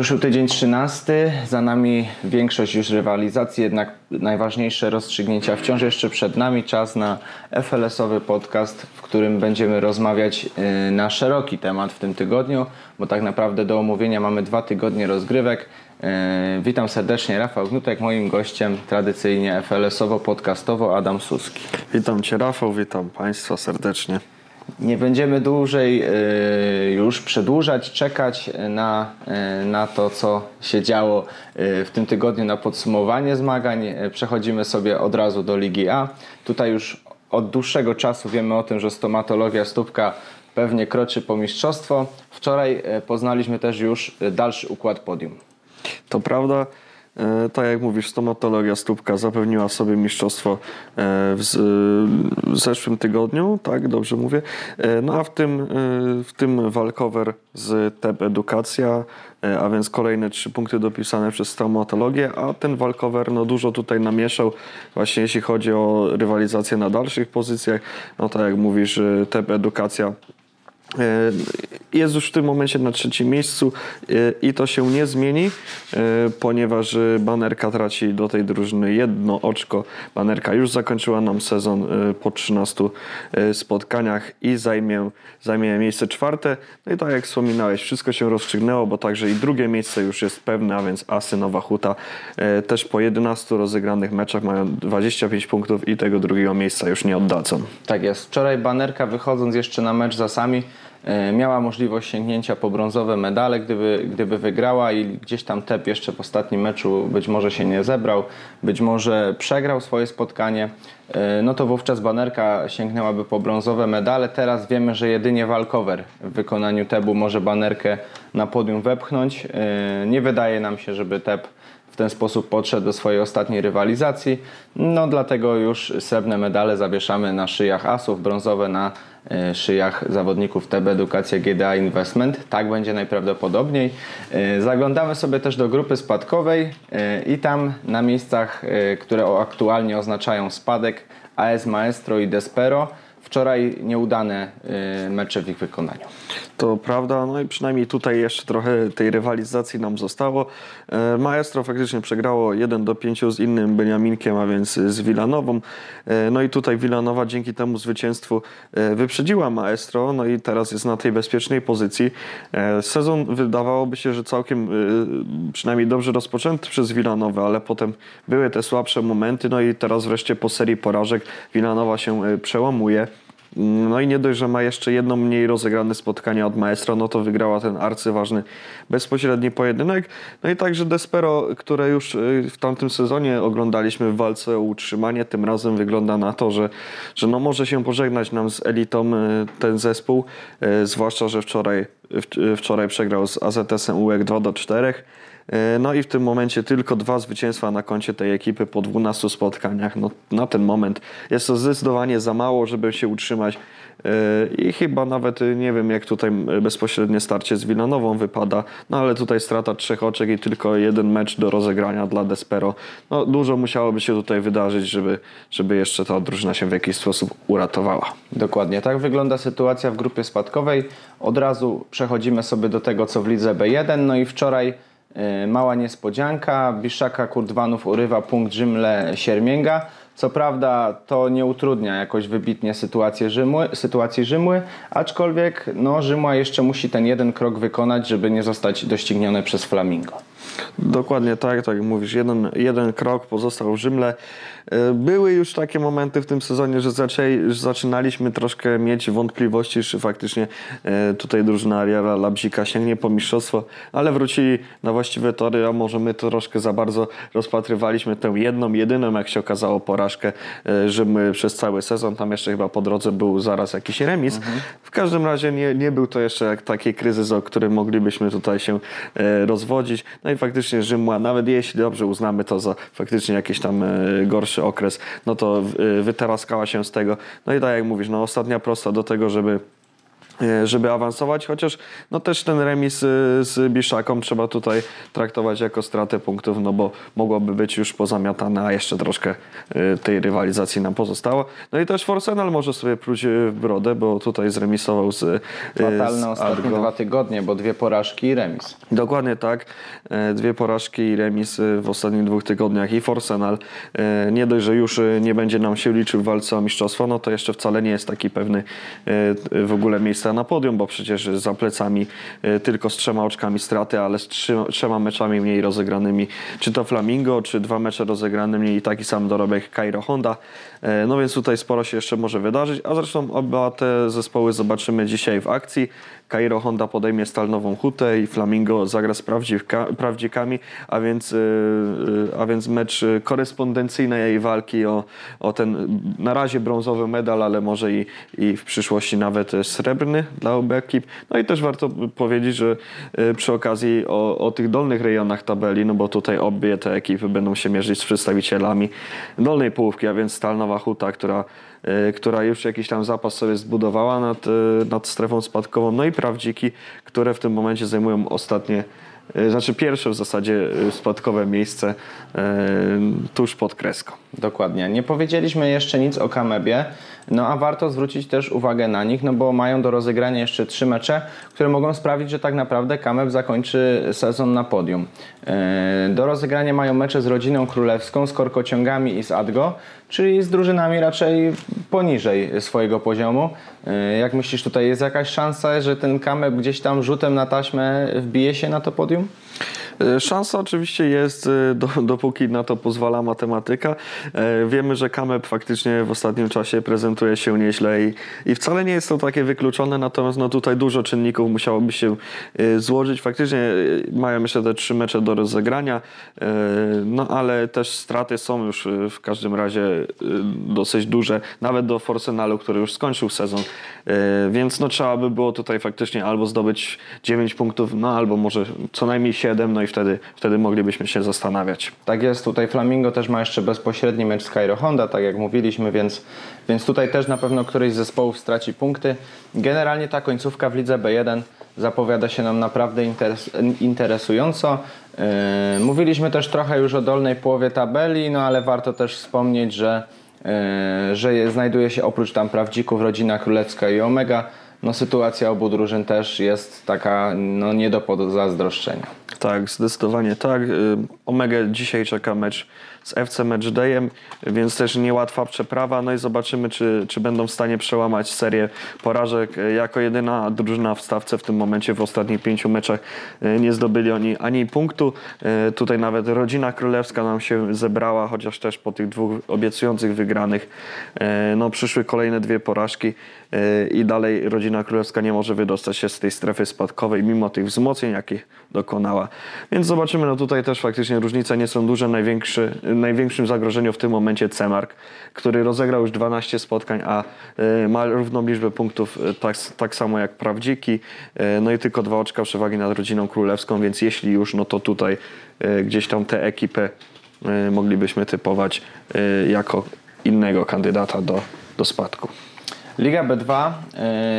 Ruszył tydzień 13, za nami większość już rywalizacji, jednak najważniejsze rozstrzygnięcia wciąż jeszcze przed nami. Czas na FLS-owy podcast, w którym będziemy rozmawiać y, na szeroki temat w tym tygodniu, bo tak naprawdę do omówienia mamy dwa tygodnie rozgrywek. Y, witam serdecznie, Rafał Gnutek, moim gościem tradycyjnie FLS-owo-podcastowo Adam Suski. Witam Cię Rafał, witam Państwa serdecznie. Nie będziemy dłużej y, już przedłużać, czekać na, y, na to, co się działo w tym tygodniu na podsumowanie zmagań. Przechodzimy sobie od razu do Ligi A. Tutaj już od dłuższego czasu wiemy o tym, że stomatologia stópka pewnie kroczy po mistrzostwo. Wczoraj poznaliśmy też już dalszy układ podium. To prawda. E, tak jak mówisz, stomatologia stópka zapewniła sobie mistrzostwo e, w, w zeszłym tygodniu, tak, dobrze mówię. E, no a w tym, w tym walkover z TEP Edukacja, a więc kolejne trzy punkty dopisane przez stomatologię, a ten walkover no, dużo tutaj namieszał, właśnie jeśli chodzi o rywalizację na dalszych pozycjach. No tak jak mówisz, TEP Edukacja E, jest już w tym momencie na trzecim miejscu e, i to się nie zmieni, e, ponieważ Banerka traci do tej drużyny jedno oczko. Banerka już zakończyła nam sezon po 13 spotkaniach i zajmie, zajmie miejsce czwarte. No i tak jak wspominałeś, wszystko się rozstrzygnęło, bo także i drugie miejsce już jest pewne, a więc Asy Nowa Huta też po 11 rozegranych meczach mają 25 punktów i tego drugiego miejsca już nie oddadzą. Tak jest. Wczoraj Banerka wychodząc jeszcze na mecz za sami E, miała możliwość sięgnięcia po brązowe medale, gdyby, gdyby wygrała i gdzieś tam Tep jeszcze w ostatnim meczu być może się nie zebrał, być może przegrał swoje spotkanie, e, no to wówczas banerka sięgnęłaby po brązowe medale. Teraz wiemy, że jedynie walkover w wykonaniu Tebu może banerkę na podium wepchnąć. E, nie wydaje nam się, żeby Tep w ten sposób podszedł do swojej ostatniej rywalizacji. No dlatego już srebrne medale zawieszamy na szyjach asów, brązowe na E, szyjach zawodników TB Edukacja GDA Investment. Tak będzie najprawdopodobniej. E, zaglądamy sobie też do grupy spadkowej e, i tam na miejscach, które aktualnie oznaczają spadek AS Maestro i Despero wczoraj nieudane mecze w ich wykonaniu. To prawda, no i przynajmniej tutaj jeszcze trochę tej rywalizacji nam zostało. E, Maestro faktycznie przegrało 1 do 5 z innym Beniaminkiem, a więc z Wilanową. E, no i tutaj Wilanowa dzięki temu zwycięstwu e, wyprzedziła Maestro, no i teraz jest na tej bezpiecznej pozycji. Sezon wydawałoby się, że całkiem przynajmniej dobrze rozpoczęty przez Wilanowę, ale potem były te słabsze momenty, no i teraz wreszcie po serii porażek Wilanowa się przełamuje. No i nie dość, że ma jeszcze jedno mniej rozegrane spotkanie od Maestro, no to wygrała ten arcyważny bezpośredni pojedynek. No i także Despero, które już y, w tamtym sezonie oglądaliśmy w walce o utrzymanie, tym razem wygląda na to, że, że no może się pożegnać nam z elitą y, ten zespół, y, zwłaszcza, że wczoraj, wczoraj przegrał z AZS-em UEK 2 do 4. E, no i w tym momencie tylko dwa zwycięstwa na koncie tej ekipy po 12 spotkaniach. No, na ten moment jest to zdecydowanie za mało, żeby się utrzymać. E, I chyba nawet nie wiem, jak tutaj bezpośrednie starcie z Wilanową wypada, no ale tutaj strata trzech oczek i tylko jeden mecz do rozegrania dla Despero. No, dużo musiałoby się tutaj wydarzyć, żeby, żeby jeszcze ta drużyna się w jakiś sposób uratowała. Dokładnie, tak wygląda sytuacja w grupie spadkowej. Od razu przechodzimy sobie do tego, co w lidze B1. No i wczoraj E, mała niespodzianka, Biszaka Kurdwanów urywa punkt Rzymle Siermięga. Co prawda to nie utrudnia jakoś wybitnie sytuację Rzymły, sytuacji Rzymły, aczkolwiek no, Rzymła jeszcze musi ten jeden krok wykonać, żeby nie zostać doścignione przez Flamingo. Dokładnie tak, tak jak mówisz, jeden, jeden krok pozostał w Rzymle. E, były już takie momenty w tym sezonie, że, zaczęli, że zaczynaliśmy troszkę mieć wątpliwości, czy faktycznie e, tutaj drużyna Ariela Labzika sięgnie po mistrzostwo, ale wrócili na właściwe tory, a może my troszkę za bardzo rozpatrywaliśmy tę jedną, jedyną, jak się okazało, porażkę e, Rzymy przez cały sezon. Tam jeszcze chyba po drodze był zaraz jakiś remis. Mhm. W każdym razie nie, nie był to jeszcze taki kryzys, o którym moglibyśmy tutaj się rozwodzić. No i faktycznie Rzymła, nawet jeśli dobrze uznamy to za faktycznie jakieś tam gorsze okres, no to y, wyteraskała się z tego. No i tak jak mówisz, no ostatnia prosta do tego, żeby e, żeby awansować, chociaż no też ten remis e, z Biszaką trzeba tutaj traktować jako stratę punktów, no bo mogłoby być już pozamiatane, a jeszcze troszkę e, tej rywalizacji nam pozostało. No i też Forsenal może sobie pluć w brodę, bo tutaj zremisował z, e, Fatalne z ostatnie Argo. dwa tygodnie, bo dwie porażki i remis. Dokładnie tak. E, Dwie porażki i remis e, w ostatnich dwóch tygodniach i Forsenal e, nie dość, że już e, nie będzie nam się liczył w walce o mistrzostwo, no to jeszcze wcale nie jest taki pewny e, w ogóle miejsca na podium, bo przecież za plecami e, tylko z trzema oczkami straty, ale z trzema meczami mniej rozegranymi, czy to Flamingo, czy dwa mecze rozegrane mniej i taki sam dorobek Cairo Honda. E, No więc tutaj sporo się jeszcze może wydarzyć, a zresztą oba te zespoły zobaczymy dzisiaj w akcji. Cairo Honda podejmie Stalnową Hutę i Flamingo zagra z prawdzikami, a więc, yy, a więc mecz korespondencyjnej walki o, o ten na razie brązowy medal, ale może i, i w przyszłości nawet e, dla obu ekip. No i też warto powiedzieć, że yy, przy okazji o, o tych dolnych rejonach tabeli, no bo tutaj obie te ekipy będą się mierzyć z przedstawicielami dolnej połówki, a więc Stalnowa Huta, która y, która już jakiś tam zapas sobie zbudowała nad, y, nad strefą spadkową, no i prawdziki, które w tym momencie zajmują ostatnie, znaczy pierwsze w zasadzie spadkowe miejsce tuż pod kreską. Dokładnie. Nie powiedzieliśmy jeszcze nic o Kamebie, no a warto zwrócić też uwagę na nich, no bo mają do rozegrania jeszcze trzy mecze, które mogą sprawić, że tak naprawdę Kameb zakończy sezon na podium. E, Do rozegrania mają mecze z rodziną królewską, z Korkociągami i z Adgo, czyli z drużynami raczej poniżej swojego poziomu. E, Jak myślisz, tutaj jest jakaś szansa, że ten Kameb gdzieś tam rzutem na taśmę wbije się na to podium? E, Szansa oczywiście jest, e, do, dopóki na to pozwala matematyka. E, Wiemy, że Kamep faktycznie w ostatnim czasie prezentuje się nieźle i, i wcale nie jest to takie wykluczone, natomiast no tutaj dużo czynników musiałoby się złożyć. Faktycznie mają jeszcze te trzy mecze do rozegrania, no ale też straty są już w każdym razie dosyć duże, nawet do Forsenalu, który już skończył sezon, więc no trzeba by było tutaj faktycznie albo zdobyć 9 punktów, no albo może co najmniej 7, no i wtedy, wtedy moglibyśmy się zastanawiać. Tak jest, tutaj Flamingo też ma jeszcze bezpośredni mecz z Cairo Honda, tak jak mówiliśmy, więc, więc tutaj też na pewno któryś z zespołów straci punkty. Generalnie ta końcówka w lidze B1 zapowiada się nam naprawdę interes, interesująco. Yy, mówiliśmy też trochę już o dolnej połowie tabeli, no ale warto też wspomnieć, że, yy, że je, znajduje się oprócz tam prawdzików rodzina królewska i Omega. No sytuacja obu drużyn też jest taka no, nie do pozazdroszczenia. Tak, zdecydowanie tak. Y, Omega dzisiaj czeka mecz z FC Matchdayem, więc też niełatwa przeprawa. No i zobaczymy, czy, czy będą w stanie przełamać serię porażek. Jako jedyna drużyna w stawce w tym momencie w ostatnich pięciu meczach y, nie zdobyli oni ani punktu. Y, Tutaj nawet rodzina królewska nam się zebrała, chociaż też po tych dwóch obiecujących wygranych y, no, przyszły kolejne dwie porażki i dalej rodzina królewska nie może wydostać się z tej strefy spadkowej, mimo tych wzmocnień, jakich dokonała. Więc zobaczymy, no tutaj też faktycznie różnice nie są duże. Największy, największym zagrożeniu w tym momencie Cemark, który rozegrał już 12 spotkań, a y, ma równą liczbę punktów y, tak, tak samo jak Prawdziki. Y, No i tylko dwa oczka przewagi nad rodziną królewską, więc jeśli już, no to tutaj gdzieś tam tę ekipę moglibyśmy typować jako innego kandydata do, do spadku. Liga B2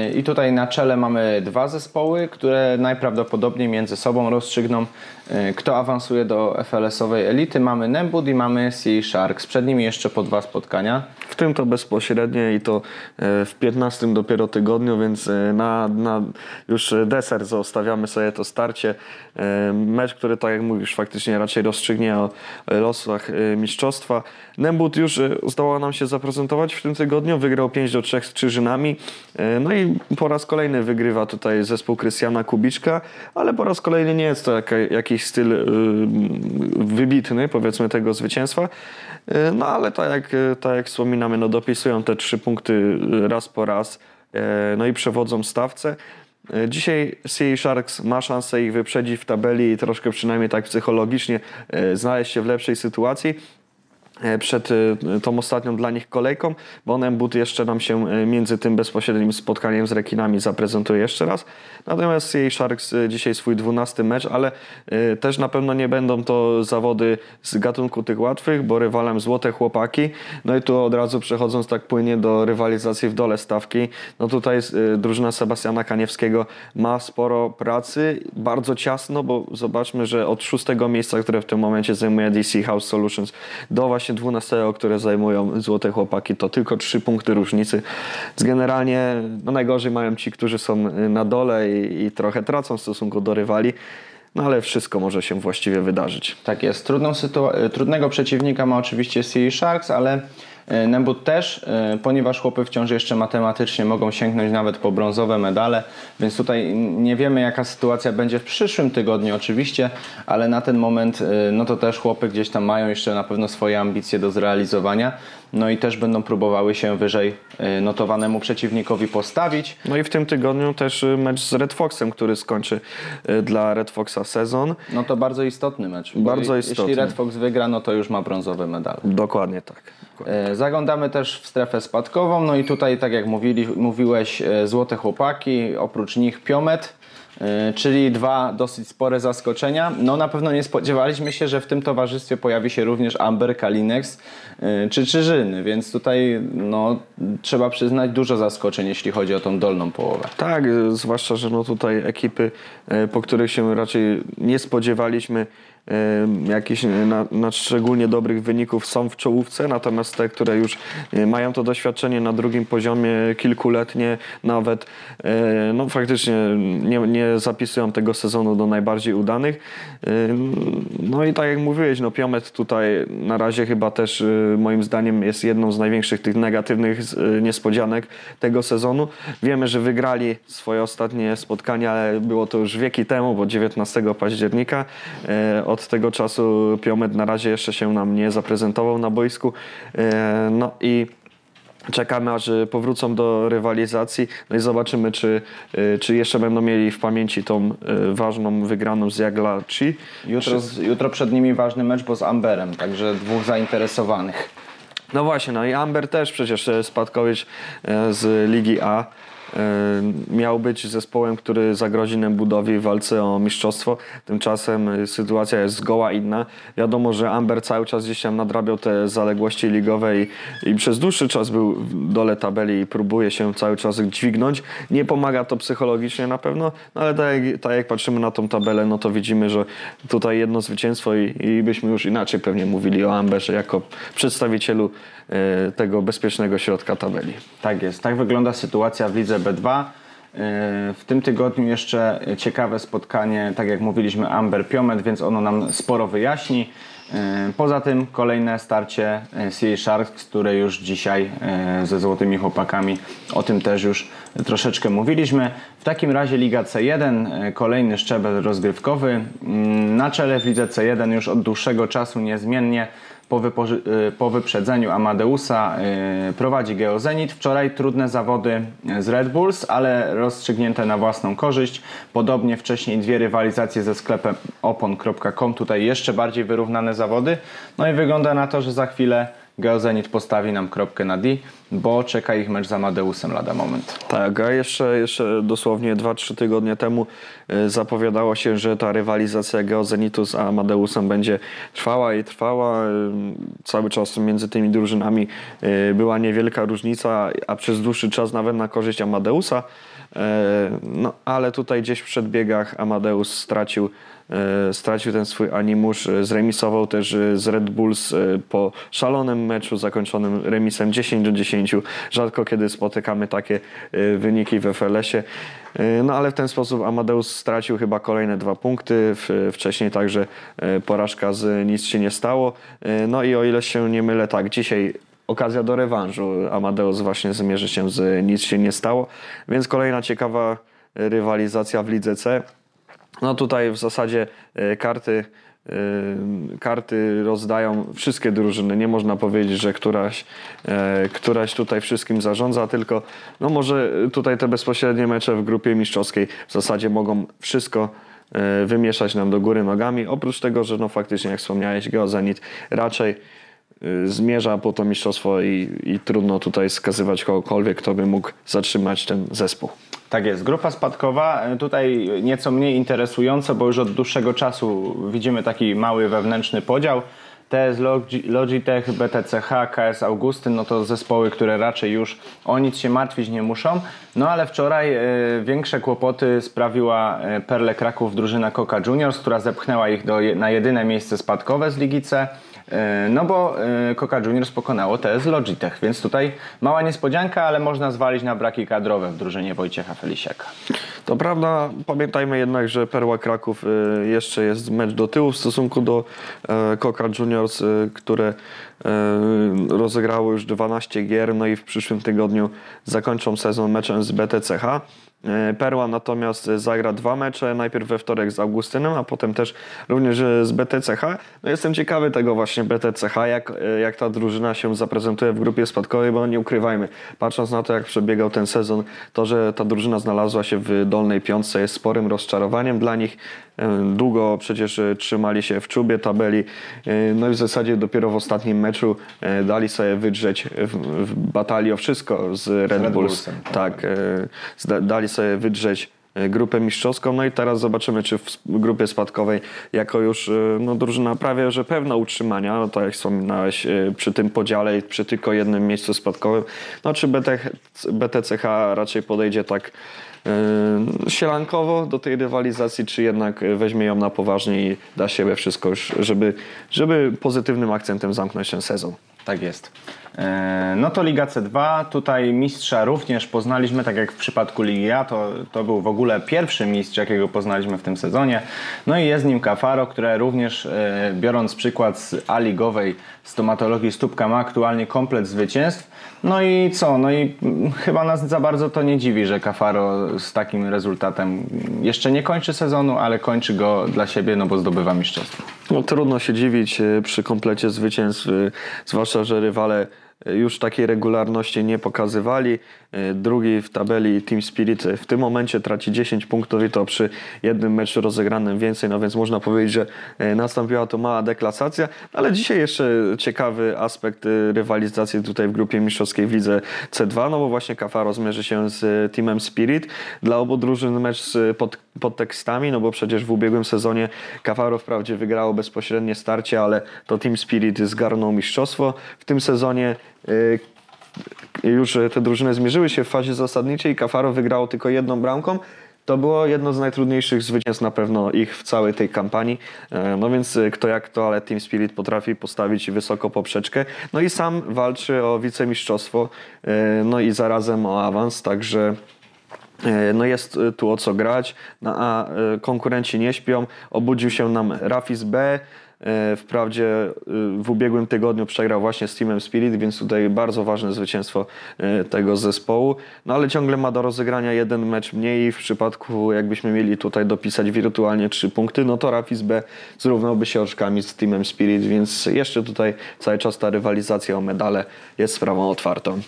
yy, i tutaj na czele mamy dwa zespoły, które najprawdopodobniej między sobą rozstrzygną, yy, kto awansuje do FLS-owej elity. Mamy Nembud i mamy Sea Sharks. Przed nimi jeszcze po dwa spotkania. W tym to bezpośrednie i to e, w 15 dopiero tygodniu, więc e, na, na już deser zostawiamy sobie to starcie. E, Mecz, który tak jak mówisz, faktycznie raczej rozstrzygnie o losach e, mistrzostwa. Nembut już e, zdołał nam się zaprezentować w tym tygodniu, wygrał 5 do 3 z Krzyżynami. E, No i po raz kolejny wygrywa tutaj zespół Krystiana Kubiczka, ale po raz kolejny nie jest to jakiś styl y, wybitny, powiedzmy, tego zwycięstwa. E, No ale tak jak, e, tak jak wspominamy, no dopisują te trzy punkty e, raz po raz, e, no i przewodzą stawce. E, Dzisiaj Sea Sharks ma szansę ich wyprzedzić w tabeli i troszkę przynajmniej tak psychologicznie e, znaleźć się w lepszej sytuacji. E, przed e, tą ostatnią dla nich kolejką, bo Nembut jeszcze nam się e, między tym bezpośrednim spotkaniem z rekinami zaprezentuje jeszcze raz. Natomiast jej Sharks dzisiaj swój dwunasty mecz, ale też na pewno nie będą to zawody z gatunku tych łatwych, bo rywalem złote chłopaki. No i tu od razu przechodząc tak płynie do rywalizacji w dole stawki. No tutaj drużyna Sebastiana Kaniewskiego ma sporo pracy, bardzo ciasno, bo zobaczmy, że od szóstego miejsca, które w tym momencie zajmuje DC House Solutions do właśnie 12, które zajmują złote chłopaki, to tylko 3 punkty różnicy. Generalnie no najgorzej mają ci, którzy są na dole i, i trochę tracą w stosunku do rywali. No ale wszystko może się właściwie wydarzyć. Tak jest. Trudną trudnego przeciwnika ma oczywiście Sea Sharks, ale Nembut też, e, ponieważ chłopy wciąż jeszcze matematycznie mogą sięgnąć nawet po brązowe medale, więc tutaj nie wiemy jaka sytuacja będzie w przyszłym tygodniu oczywiście, ale na ten moment e, no to też chłopy gdzieś tam mają jeszcze na pewno swoje ambicje do zrealizowania. No i też będą próbowały się wyżej notowanemu przeciwnikowi postawić. No i w tym tygodniu też mecz z Red Foxem, który skończy dla Red Foxa sezon. No to bardzo istotny mecz. Bardzo istotny. Jeśli Red Fox wygra, no to już ma brązowe medale. Dokładnie tak. E, zaglądamy też w strefę spadkową, no i tutaj, tak jak mówili, mówiłeś, e, złote chłopaki, oprócz nich Piomet, e, czyli dwa dosyć spore zaskoczenia. No na pewno nie spodziewaliśmy się, że w tym towarzystwie pojawi się również Amber, Kalinex czy Czyżyny, więc tutaj no, trzeba przyznać dużo zaskoczeń, jeśli chodzi o tą dolną połowę. Tak, zwłaszcza, że no tutaj ekipy, po których się raczej nie spodziewaliśmy, jakichś na, na, szczególnie dobrych wyników są w czołówce, natomiast te, które już e, mają to doświadczenie na drugim poziomie kilkuletnie nawet, e, no faktycznie nie, nie zapisują tego sezonu do najbardziej udanych. No i tak jak mówiłeś, no Piomet tutaj na razie chyba też e, moim zdaniem jest jedną z największych tych negatywnych niespodzianek tego sezonu. Wiemy, że wygrali swoje ostatnie spotkania, ale było to już wieki temu, bo 19 października od tego czasu Piomet na razie jeszcze się nam nie zaprezentował na boisku. E, no i Czekamy, aż powrócą do rywalizacji, no i zobaczymy, czy, e, czy jeszcze będą mieli w pamięci tą e, ważną wygraną z Jaglaci. Jutro, jutro przed nimi ważny mecz, bo z Amberem, także dwóch zainteresowanych. No właśnie, no i Amber też przecież spadkowiec z Ligi A. Miał być zespołem, który zagrozi nam budowie w walce o mistrzostwo. Tymczasem e, sytuacja jest zgoła inna. Wiadomo, że Amber cały czas gdzieś tam nadrabiał te zaległości ligowe i, i przez dłuższy czas był w dole tabeli i próbuje się cały czas dźwignąć. Nie pomaga to psychologicznie na pewno, no ale tak jak, tak jak patrzymy na tą tabelę, no to widzimy, że tutaj jedno zwycięstwo i, i byśmy już inaczej pewnie mówili o Amberze jako przedstawicielu e, tego bezpiecznego środka tabeli. Tak jest. Tak wygląda sytuacja w lidze B2. W tym tygodniu jeszcze ciekawe spotkanie, tak jak mówiliśmy, Amber Piomet, więc ono nam sporo wyjaśni. Poza tym kolejne starcie CA Sharks, które już dzisiaj e, ze Złotymi Chłopakami, o tym też już troszeczkę mówiliśmy. W takim razie Liga C1, e, kolejny szczebel rozgrywkowy. Mm, na czele w Lidze C1 już od dłuższego czasu niezmiennie po, y, po wyprzedzeniu Amadeusa y, prowadzi Geozenit. Wczoraj trudne zawody z Red Bulls, ale rozstrzygnięte na własną korzyść. Podobnie wcześniej dwie rywalizacje ze sklepem opon.com. Tutaj jeszcze bardziej wyrównane zawody. No i wygląda na to, że za chwilę Geozenit postawi nam kropkę na D, bo czeka ich mecz z Amadeusem lada moment. Tak, a jeszcze, jeszcze dosłownie 2-3 tygodnie temu e, zapowiadało się, że ta rywalizacja Geozenitu z Amadeusem będzie trwała i trwała. E, cały czas między tymi drużynami e, była niewielka różnica, a przez dłuższy czas nawet na korzyść Amadeusa. No, ale tutaj gdzieś w przedbiegach Amadeus stracił stracił ten swój animusz, e, zremisował też e, z Red Bulls po szalonym meczu zakończonym remisem 10 do 10. Rzadko kiedy spotykamy takie wyniki w FLS-ie. No ale w ten sposób Amadeus stracił chyba kolejne dwa punkty. Wcześniej także porażka z nic się nie stało. No i o ile się nie mylę, tak, dzisiaj okazja do rewanżu. Amadeus właśnie zmierzy się z nic się nie stało. Więc kolejna ciekawa rywalizacja w Lidze C. No tutaj w zasadzie e, karty e, karty rozdają wszystkie drużyny. Nie można powiedzieć, że któraś, e, któraś tutaj wszystkim zarządza, tylko no może tutaj te bezpośrednie mecze w grupie mistrzowskiej w zasadzie mogą wszystko wymieszać nam do góry nogami. Oprócz tego, że no faktycznie jak wspomniałeś, Geozenit raczej y, zmierza po to mistrzostwo i, i trudno tutaj skazywać kogokolwiek, kto by mógł zatrzymać ten zespół. Tak jest. Grupa spadkowa, e, tutaj nieco mniej interesujące, bo już od dłuższego czasu widzimy taki mały wewnętrzny podział. TS Logitech, BTCH, KS Augustyn, no to zespoły, które raczej już o nic się martwić nie muszą. No ale wczoraj e, większe kłopoty sprawiła Perle Kraków drużyna Coca Juniors, która zepchnęła ich do, na jedyne miejsce spadkowe z Ligi C. E, no bo e, Coca Juniors pokonało TS Logitech, więc tutaj mała niespodzianka, ale można zwalić na braki kadrowe w drużynie Wojciecha Felisiaka. To prawda, pamiętajmy jednak, że Perła Kraków e, jeszcze jest mecz do tyłu w stosunku do Coca Juniors, które rozegrało już 12 gier, no i w przyszłym tygodniu zakończą sezon meczem z BTCH. E, Perła natomiast zagra dwa mecze, najpierw we wtorek z Augustynem, a potem też również z BTCH. No jestem ciekawy tego właśnie BTCH, jak, e, jak ta drużyna się zaprezentuje w grupie spadkowej, bo nie ukrywajmy, patrząc na to jak przebiegał ten sezon, to, że ta drużyna znalazła się w dolnej piątce jest sporym rozczarowaniem dla nich. E, długo przecież trzymali się w czubie tabeli, no i w zasadzie dopiero w ostatnim meczu dali sobie wydrzeć w, w batalii o wszystko z Red, Red Bulls. Bullsem, tak, tak dali sobie wydrzeć e, grupę mistrzowską. No i teraz zobaczymy, czy w grupie spadkowej jako już e, no, drużyna prawie, że pewna utrzymania, no tak jak wspominałeś, e, przy tym podziale, przy tylko jednym miejscu spadkowym, no czy BTCH raczej podejdzie tak sielankowo do tej rywalizacji, czy jednak weźmie ją na poważnie i da siebie wszystko żeby, żeby pozytywnym akcentem zamknąć ten sezon. Tak jest. E, no to Liga C2, tutaj mistrza również poznaliśmy, tak jak w przypadku Ligi A, to, to był w ogóle pierwszy mistrz, jakiego poznaliśmy w tym sezonie. No i jest nim Cafaro, które również e, biorąc przykład z A-ligowej stomatologii stópka ma aktualnie komplet zwycięstw. No i co? No i chyba nas za bardzo to nie dziwi, że Cafaro z takim rezultatem jeszcze nie kończy sezonu, ale kończy go dla siebie, no bo zdobywa mistrzostwo. No, trudno się dziwić e, przy komplecie zwycięstw, zwłaszcza, że rywale już takiej regularności nie pokazywali. E, drugi w tabeli Team Spirit w tym momencie traci 10 punktów i to przy jednym meczu rozegranym więcej, no więc można powiedzieć, że e, nastąpiła to mała deklasacja, ale dzisiaj jeszcze ciekawy aspekt e, rywalizacji tutaj w grupie mistrzowskiej w lidze C2, no bo właśnie Kafaro zmierzy się z Teamem Spirit. Dla obu drużyn mecz z pod, podtekstami, no bo przecież w ubiegłym sezonie Kafaro wprawdzie wygrało bezpośrednie starcie, ale to Team Spirit zgarnął mistrzostwo. W tym sezonie już te drużyny zmierzyły się w fazie zasadniczej. Cafaro wygrało tylko jedną bramką. To było jedno z najtrudniejszych zwycięstw na pewno ich w całej tej kampanii. E, no więc e, kto jak to, ale Team Spirit potrafi postawić wysoko poprzeczkę. No i sam walczy o wicemistrzostwo, e, no i zarazem o awans, także no jest tu o co grać, no a konkurenci nie śpią. Obudził się nam Rafis B, E, wprawdzie e, w ubiegłym tygodniu przegrał właśnie z Teamem Spirit, więc tutaj bardzo ważne zwycięstwo e, tego zespołu. No ale ciągle ma do rozegrania jeden mecz mniej. W przypadku jakbyśmy mieli tutaj dopisać wirtualnie trzy punkty, no to Rafis B zrównałby się oczkami z Teamem Spirit, więc jeszcze tutaj cały czas ta rywalizacja o medale jest sprawą otwartą.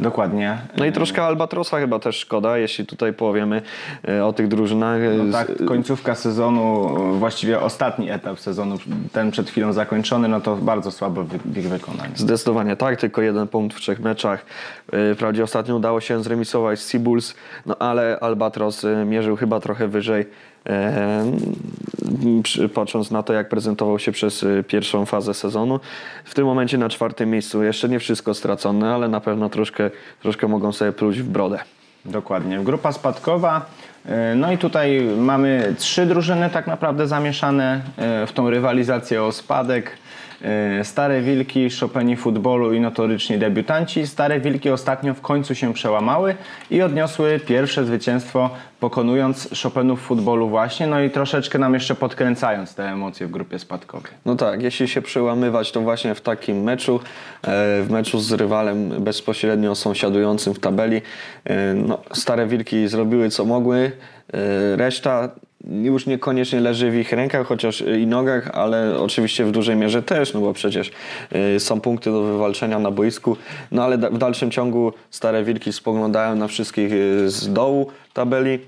Dokładnie. No i troszkę Albatrosa chyba też szkoda, jeśli tutaj powiemy e, o tych drużynach. No tak, końcówka sezonu, właściwie ostatni etap sezonu, ten przed chwilą zakończony, no to bardzo słabo w ich wykonaniu. Zdecydowanie tak, tylko jeden punkt w trzech meczach. Wprawdzie ostatnio udało się zremisować z Seabulls, no ale Albatros mierzył chyba trochę wyżej patrząc na to, jak prezentował się przez y, pierwszą fazę sezonu. W tym momencie na czwartym miejscu jeszcze nie wszystko stracone, ale na pewno troszkę, troszkę mogą sobie pluć w brodę. Dokładnie. Grupa spadkowa. Y, no i tutaj mamy trzy drużyny tak naprawdę zamieszane y, w tą rywalizację o spadek. E, Stare Wilki, Chopini futbolu i notoryczni debiutanci. Stare Wilki ostatnio w końcu się przełamały i odniosły pierwsze zwycięstwo pokonując Chopinów futbolu właśnie, no i troszeczkę nam jeszcze podkręcając te emocje w grupie spadkowej. No tak, jeśli się przełamywać to właśnie w takim meczu, e, w meczu z rywalem bezpośrednio sąsiadującym w tabeli. E, no, Stare Wilki zrobiły co mogły, reszta już niekoniecznie leży w ich rękach, chociaż i nogach, ale oczywiście w dużej mierze też, no bo przecież y, są punkty do wywalczenia na boisku, no ale w dalszym ciągu stare wilki spoglądają na wszystkich y, z dołu tabeli.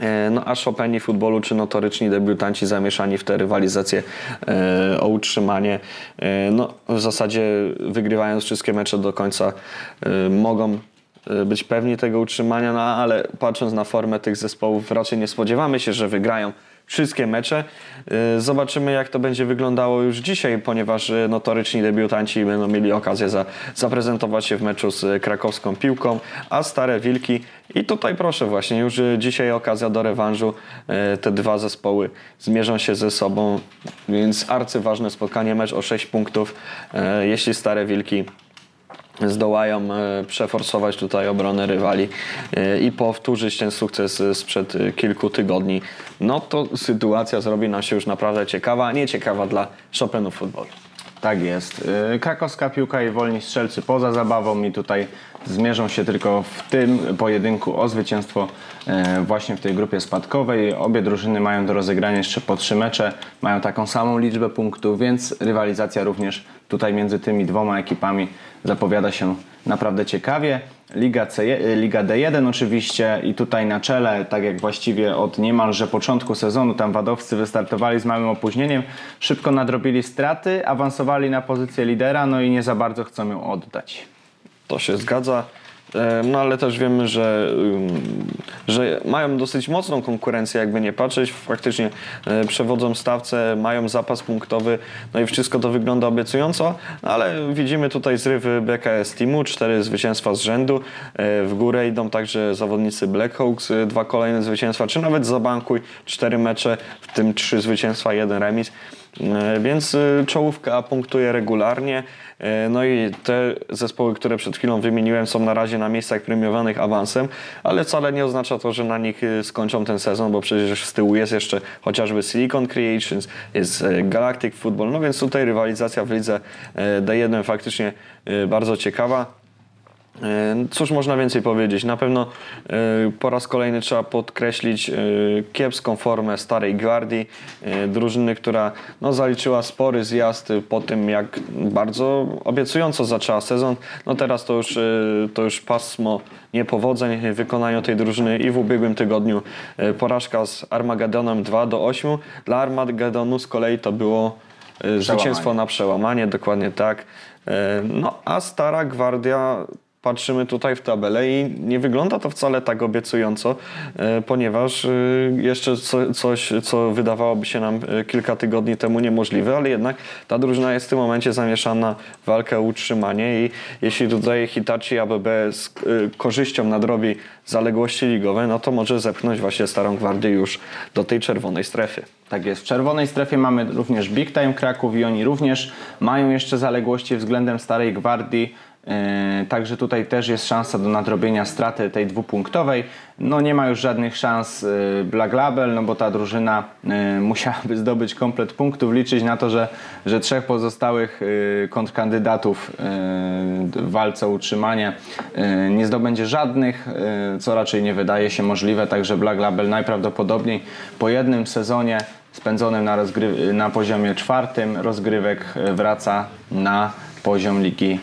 E, no a Chopini futbolu czy notoryczni debiutanci zamieszani w te rywalizacje e, o utrzymanie, e, no w zasadzie wygrywając wszystkie mecze do końca mogą być pewni tego utrzymania, no ale patrząc na formę tych zespołów raczej nie spodziewamy się, że wygrają wszystkie mecze. Y, Zobaczymy, jak to będzie wyglądało już dzisiaj, ponieważ y, notoryczni debiutanci będą mieli okazję za, zaprezentować się w meczu z krakowską piłką, a Stare Wilki i tutaj proszę właśnie, już y, dzisiaj okazja do rewanżu. Y, Te dwa zespoły zmierzą się ze sobą, więc arcyważne spotkanie, mecz o 6 punktów. Y, Jeśli Stare Wilki zdołają e, przeforsować tutaj obronę rywali e, i powtórzyć ten sukces e, sprzed kilku tygodni, no to sytuacja zrobi nam się już naprawdę ciekawa, nie ciekawa dla Chopinów futbolu. Tak jest. Krakowska piłka i wolni strzelcy poza zabawą i tutaj zmierzą się tylko w tym pojedynku o zwycięstwo właśnie w tej grupie spadkowej. Obie drużyny mają do rozegrania jeszcze po trzy mecze, mają taką samą liczbę punktów, więc rywalizacja również tutaj między tymi dwoma ekipami zapowiada się naprawdę ciekawie. Liga, C, Liga D1 oczywiście i tutaj na czele, tak jak właściwie od niemalże początku sezonu, tam wadowcy wystartowali z małym opóźnieniem, szybko nadrobili straty, awansowali na pozycję lidera, no i nie za bardzo chcą ją oddać. To się zgadza. E, No ale też wiemy, że, że mają dosyć mocną konkurencję, jakby nie patrzeć. Faktycznie e, przewodzą stawce, mają zapas punktowy, no i wszystko to wygląda obiecująco, ale widzimy tutaj zrywy BKS Teamu, cztery zwycięstwa z rzędu. E, W górę idą także zawodnicy Blackhawks, dwa kolejne zwycięstwa, czy nawet Zabankuj, cztery mecze, w tym trzy zwycięstwa, jeden remis. E, Więc e, czołówka punktuje regularnie. E, No i te zespoły, które przed chwilą wymieniłem, są na razie na miejscach premiowanych awansem, ale wcale nie oznacza to, że na nich skończą ten sezon, bo przecież z tyłu jest jeszcze chociażby Silicon Creations, jest Galactic Football, no więc tutaj rywalizacja w lidze e, D1 faktycznie bardzo ciekawa. E, Cóż można więcej powiedzieć? Na pewno e, po raz kolejny trzeba podkreślić e, kiepską formę Starej Gwardii, drużyny, która no, zaliczyła spory zjazd po tym, jak bardzo obiecująco zaczęła sezon. No teraz to już, to już pasmo niepowodzeń w wykonaniu tej drużyny i w ubiegłym tygodniu porażka z Armagedonem 2 do 8. Dla Armagedonu z kolei to było zwycięstwo na przełamanie, dokładnie tak. No a Stara Gwardia patrzymy tutaj w tabelę i nie wygląda to wcale tak obiecująco, e, ponieważ e, jeszcze co, coś, co wydawałoby się nam e, kilka tygodni temu niemożliwe, ale jednak ta drużyna jest w tym momencie zamieszana w walkę o utrzymanie i jeśli tutaj Hitachi ABB z korzyścią nadrobi zaległości ligowe, no to może zepchnąć właśnie Starą Gwardię już do tej czerwonej strefy. Tak jest. W czerwonej strefie mamy również Big Time Kraków i oni również mają jeszcze zaległości względem Starej Gwardii. Yy, Także tutaj też jest szansa do nadrobienia straty tej dwupunktowej. No nie ma już żadnych szans yy, Black Label, no bo ta drużyna yy, musiałaby zdobyć komplet punktów, liczyć na to, że, że trzech pozostałych kontrkandydatów w walce o utrzymanie nie zdobędzie żadnych, co raczej nie wydaje się możliwe. Także Black Label najprawdopodobniej po jednym sezonie spędzonym na, rozgry- na poziomie czwartym rozgrywek e, wraca na poziom Ligi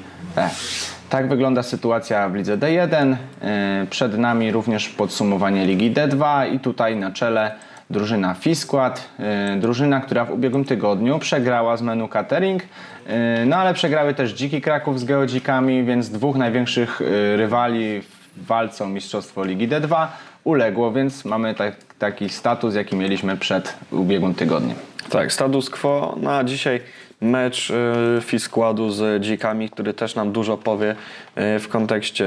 Tak wygląda sytuacja w lidze D1. E, Przed nami również podsumowanie Ligi D2 i tutaj na czele drużyna Fiskład, e, drużyna, która w ubiegłym tygodniu przegrała z menu Catering, e, no ale przegrały też Dziki Kraków z Geodzikami, więc dwóch największych rywali w walce o mistrzostwo Ligi D2 uległo, więc mamy tak, taki status, jaki mieliśmy przed ubiegłym tygodniem. Tak, status quo. No a dzisiaj mecz y, Fiskładu z Dzikami, który też nam dużo powie y, w kontekście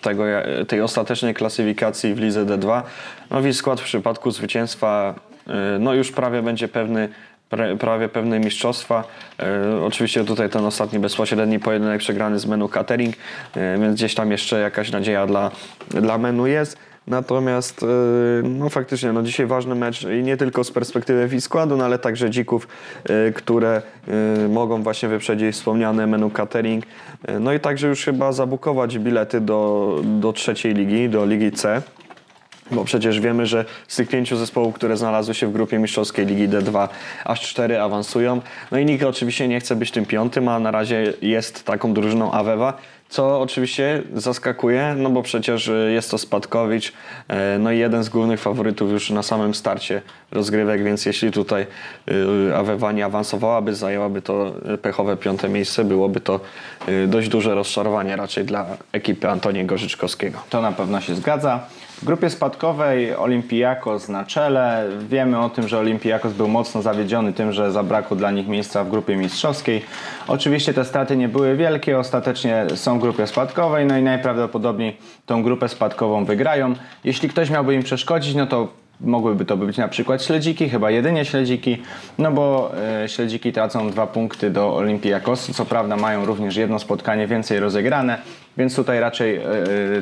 tego, tej ostatecznej klasyfikacji w lidze D2. No Fiskład w przypadku zwycięstwa y, no już prawie będzie pewny prawie pewne mistrzostwa. Oczywiście tutaj ten ostatni bezpośredni pojedynek przegrany z menu catering, więc gdzieś tam jeszcze jakaś nadzieja dla, dla menu jest. Natomiast yy, no faktycznie no dzisiaj ważny mecz i nie tylko z perspektywy składu, no ale także dzików, yy, które yy, mogą właśnie wyprzedzić wspomniane menu catering. No i także już chyba zabukować bilety do, do trzeciej ligi, do ligi C. Bo przecież wiemy, że z tych pięciu zespołów, które znalazły się w grupie mistrzowskiej Ligi D2, aż cztery awansują. No i nikt oczywiście nie chce być tym piątym, a na razie jest taką drużyną Awewa, co oczywiście zaskakuje, no bo przecież y, jest to Spadkowicz, e, no i jeden z głównych faworytów już na samym starcie rozgrywek, więc jeśli tutaj y, Awewani awansowałaby, zajęłaby to pechowe piąte miejsce, byłoby to dość duże rozczarowanie raczej dla ekipy Antoniego Życzkowskiego. To na pewno się zgadza. W grupie spadkowej Olympiakos na czele. Wiemy o tym, że Olympiakos był mocno zawiedziony tym, że zabrakło dla nich miejsca w grupie mistrzowskiej. Oczywiście te straty nie były wielkie, ostatecznie są w grupie spadkowej, no i najprawdopodobniej tą grupę spadkową wygrają. Jeśli ktoś miałby im przeszkodzić, no to mogłyby to być na przykład śledziki, chyba jedynie śledziki, no bo e, śledziki tracą dwa punkty do Olympiakosu, co prawda mają również jedno spotkanie więcej rozegrane, więc tutaj raczej e,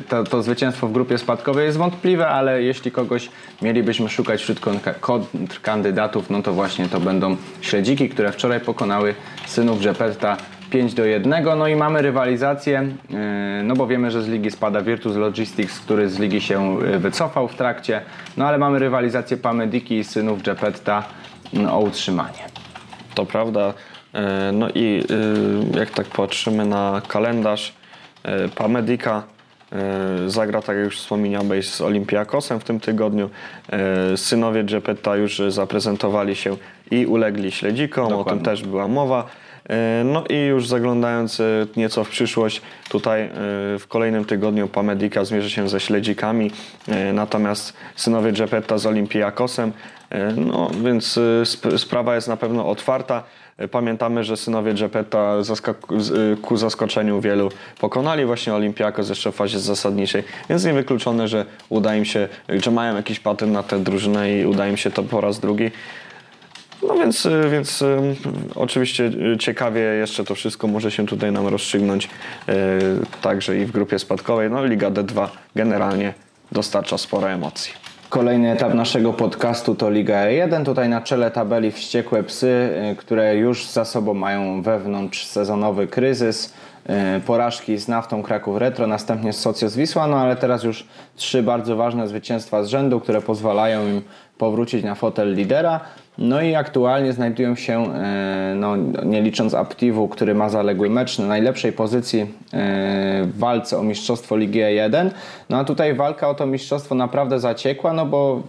to, to zwycięstwo w grupie spadkowej jest wątpliwe, ale jeśli kogoś mielibyśmy szukać wśród kontrkandydatów, no to właśnie to będą śledziki, które wczoraj pokonały synów Gepetta 5 do 1. No i mamy rywalizację, yy, no bo wiemy, że z ligi spada Virtus Logistics, który z ligi się wycofał w trakcie. No ale mamy rywalizację Pamediki i synów Gepetta mm, o utrzymanie. To prawda. No i jak tak patrzymy na kalendarz, Pamedika zagra, tak jak już wspomniałeś, z Olympiakosem w tym tygodniu. Synowie Gepetta już zaprezentowali się i ulegli śledzikom, Dokładnie. o tym też była mowa. E, no i już zaglądając e, nieco w przyszłość, tutaj e, w kolejnym tygodniu Pamedika zmierzy się ze śledzikami, natomiast synowie Gepetta z Olympiakosem, no więc sprawa jest na pewno otwarta. Pamiętamy, że synowie Gepetta ku zaskoczeniu wielu pokonali właśnie Olympiakos jeszcze w fazie zasadniczej, więc niewykluczone, że uda im się, że mają jakiś patent na tę drużynę i uda im się to po raz drugi. No więc, y, więc y, oczywiście y, ciekawie jeszcze to wszystko może się tutaj nam rozstrzygnąć także i w grupie spadkowej. No Liga D2 generalnie dostarcza sporo emocji. Kolejny etap naszego podcastu to Liga E1. Tutaj na czele tabeli wściekłe psy, które już za sobą mają wewnątrz sezonowy kryzys. Porażki z Naftą Kraków Retro, następnie z Socios Wisła, no ale teraz już trzy bardzo ważne zwycięstwa z rzędu, które pozwalają im powrócić na fotel lidera. No i aktualnie znajdują się, e, no, nie licząc Aptivu, który ma zaległy mecz, na najlepszej pozycji e, w walce o mistrzostwo Ligi E1. No a tutaj walka o to mistrzostwo naprawdę zaciekła, no bo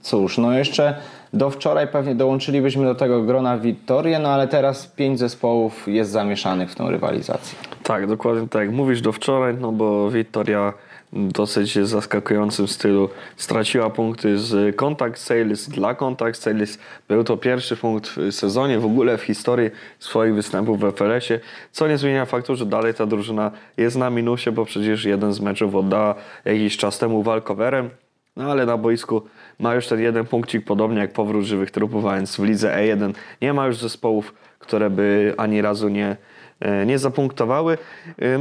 cóż, no jeszcze do wczoraj pewnie dołączylibyśmy do tego grona Wittorię, no ale teraz pięć zespołów jest zamieszanych w tą rywalizację. Tak, dokładnie tak. Mówisz do wczoraj, no bo Wittoria dosyć zaskakującym stylu straciła punkty z Contact Sales dla Contact Sales. Był to pierwszy punkt w sezonie, w ogóle w historii swoich występów w FLS-ie, co nie zmienia faktu, że dalej ta drużyna jest na minusie, bo przecież jeden z meczów oddała jakiś czas temu walkowerem. No ale na boisku ma już ten jeden punkcik, podobnie jak powrót żywych trupów, a więc w lidze E1 nie ma już zespołów, które by ani razu nie nie zapunktowały.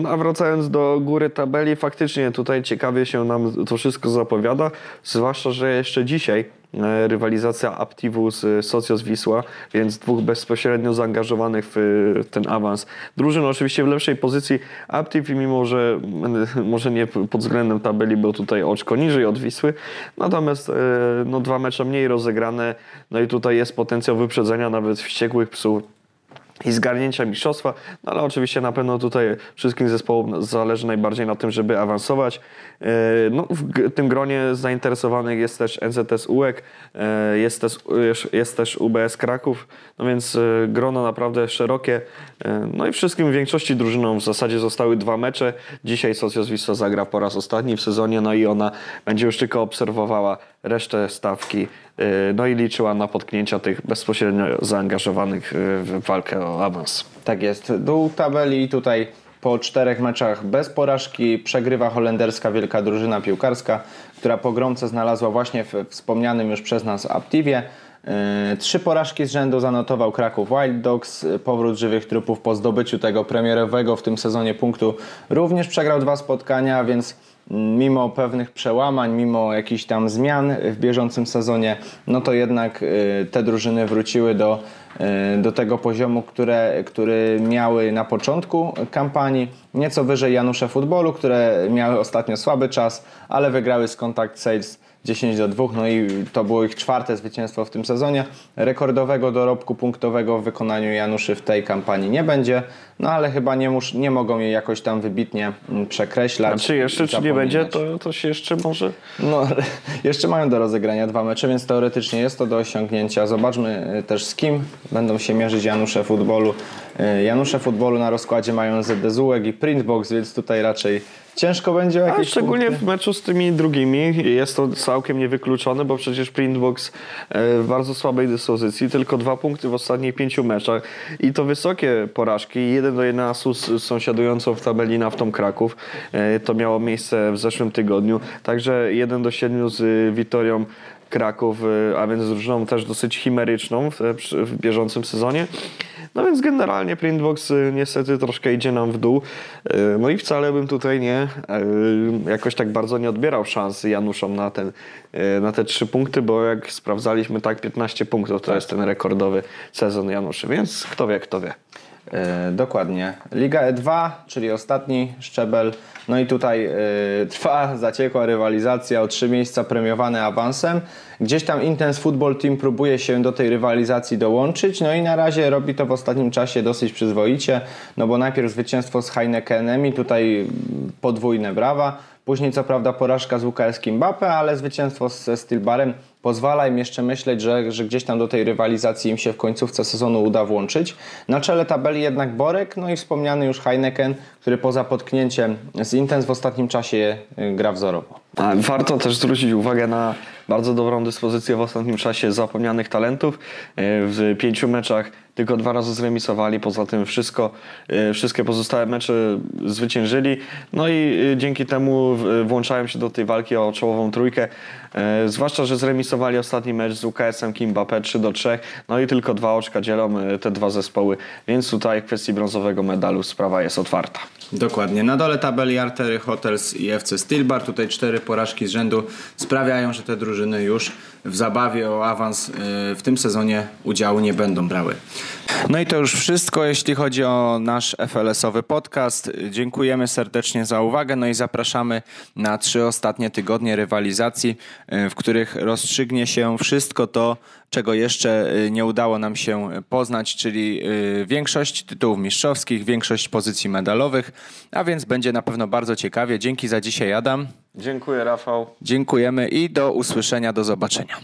A wracając do góry tabeli, faktycznie tutaj ciekawie się nam to wszystko zapowiada, zwłaszcza, że jeszcze dzisiaj e, rywalizacja Aptivu z Socios Wisła, więc dwóch bezpośrednio zaangażowanych w ten awans. Drużyn oczywiście w lepszej pozycji Aptiv, mimo że może nie pod względem tabeli, bo tutaj oczko niżej od Wisły, natomiast e, no, dwa mecze mniej rozegrane, no i tutaj jest potencjał wyprzedzenia nawet wściekłych psów i zgarnięcia mistrzostwa, no ale oczywiście na pewno tutaj wszystkim zespołom zależy najbardziej na tym, żeby awansować. E, no, w tym gronie zainteresowanych jest też NZS UEK, e, jest też, jest też UBS Kraków, no więc e, grono naprawdę szerokie. No i wszystkim większości drużynom w zasadzie zostały dwa mecze. Dzisiaj Wisła zagra po raz ostatni w sezonie, no i ona będzie już tylko obserwowała resztę stawki, no i liczyła na potknięcia tych bezpośrednio zaangażowanych w walkę o awans. Tak jest. Dół tabeli tutaj po czterech meczach bez porażki przegrywa holenderska wielka drużyna piłkarska, która po gromce znalazła właśnie w wspomnianym już przez nas Aptivie. Yy, trzy porażki z rzędu zanotował Kraków Wild Dogs. Powrót żywych trupów po zdobyciu tego premierowego w tym sezonie punktu również przegrał dwa spotkania, więc mimo pewnych przełamań, mimo jakichś tam zmian w bieżącym sezonie, no to jednak yy, te drużyny wróciły do E, do tego poziomu, które, który miały na początku kampanii. Nieco wyżej Janusze Futbolu, które miały ostatnio słaby czas, ale wygrały z Contact Sales 10 do 2, no i to było ich czwarte zwycięstwo w tym sezonie. Rekordowego dorobku punktowego w wykonaniu Januszy w tej kampanii nie będzie, no ale chyba nie, mus, nie mogą jej jakoś tam wybitnie mm, przekreślać. A czy jeszcze, czy nie będzie, to, to się jeszcze może... No, jeszcze mają do rozegrania dwa mecze, więc teoretycznie jest to do osiągnięcia. Zobaczmy y, też z kim będą się mierzyć Janusze Futbolu. Y, Janusze Futbolu na rozkładzie mają ZDZUłek i Printbox, więc tutaj raczej ciężko będzie o A jakieś szczególnie punkty. w meczu z tymi drugimi jest to całkiem niewykluczone, bo przecież Printbox e, w bardzo słabej dyspozycji, tylko dwa punkty w ostatnich pięciu meczach i to wysokie porażki, 1 do 11 z sąsiadującą w tabeli naftą Kraków, e, to miało miejsce w zeszłym tygodniu, także 1 do 7 z Witorią Kraków, e, a więc drużyną też dosyć chimeryczną w, w bieżącym sezonie. No więc generalnie Printbox y, niestety troszkę idzie nam w dół. Y, No i wcale bym tutaj nie y, jakoś tak bardzo nie odbierał szans Januszom na, ten, na te trzy punkty, bo jak sprawdzaliśmy tak 15 punktów to jest ten rekordowy sezon Januszy, więc kto wie, kto wie. E, dokładnie. Liga E2, czyli ostatni szczebel. No i tutaj e, trwa zaciekła rywalizacja o trzy miejsca premiowane awansem. Gdzieś tam Intense Football Team próbuje się do tej rywalizacji dołączyć, no i na razie robi to w ostatnim czasie dosyć przyzwoicie, no bo najpierw zwycięstwo z Heinekenem i tutaj podwójne brawa. Później co prawda porażka z UKS Mbappe, ale zwycięstwo ze Stilbarem pozwala im jeszcze myśleć, że, że gdzieś tam do tej rywalizacji im się w końcówce sezonu uda włączyć. Na czele tabeli jednak Borek, no i wspomniany już Heineken, który poza potknięciem z Intens w ostatnim czasie y, gra wzorowo. Warto też zwrócić uwagę na bardzo dobrą dyspozycję w ostatnim czasie zapomnianych talentów. E, W pięciu meczach tylko dwa razy zremisowali, poza tym wszystko, e, wszystkie pozostałe mecze zwyciężyli. No i e, dzięki temu w- włączają się do tej walki o czołową trójkę. E, Zwłaszcza, że zremisowali ostatni mecz z UKS-em Kimbape 3 do 3. No i tylko dwa oczka dzielą te dwa zespoły, więc tutaj w kwestii brązowego medalu sprawa jest otwarta. Dokładnie. Na dole tabeli Artery Hotels i FC Stilbar. Tutaj cztery porażki z rzędu sprawiają, że te drużyny już w zabawie o awans y, w tym sezonie udziału nie będą brały. No i to już wszystko, jeśli chodzi o nasz FLS-owy podcast. Dziękujemy serdecznie za uwagę, no i zapraszamy na trzy ostatnie tygodnie rywalizacji, y, w których rozstrzygnie się wszystko to, czego jeszcze y, nie udało nam się poznać, czyli większość tytułów mistrzowskich, większość pozycji medalowych, a więc będzie na pewno bardzo ciekawie. Dzięki za dzisiaj, Adam. Dziękuję, Rafał. Dziękujemy i do usłyszenia, do zobaczenia.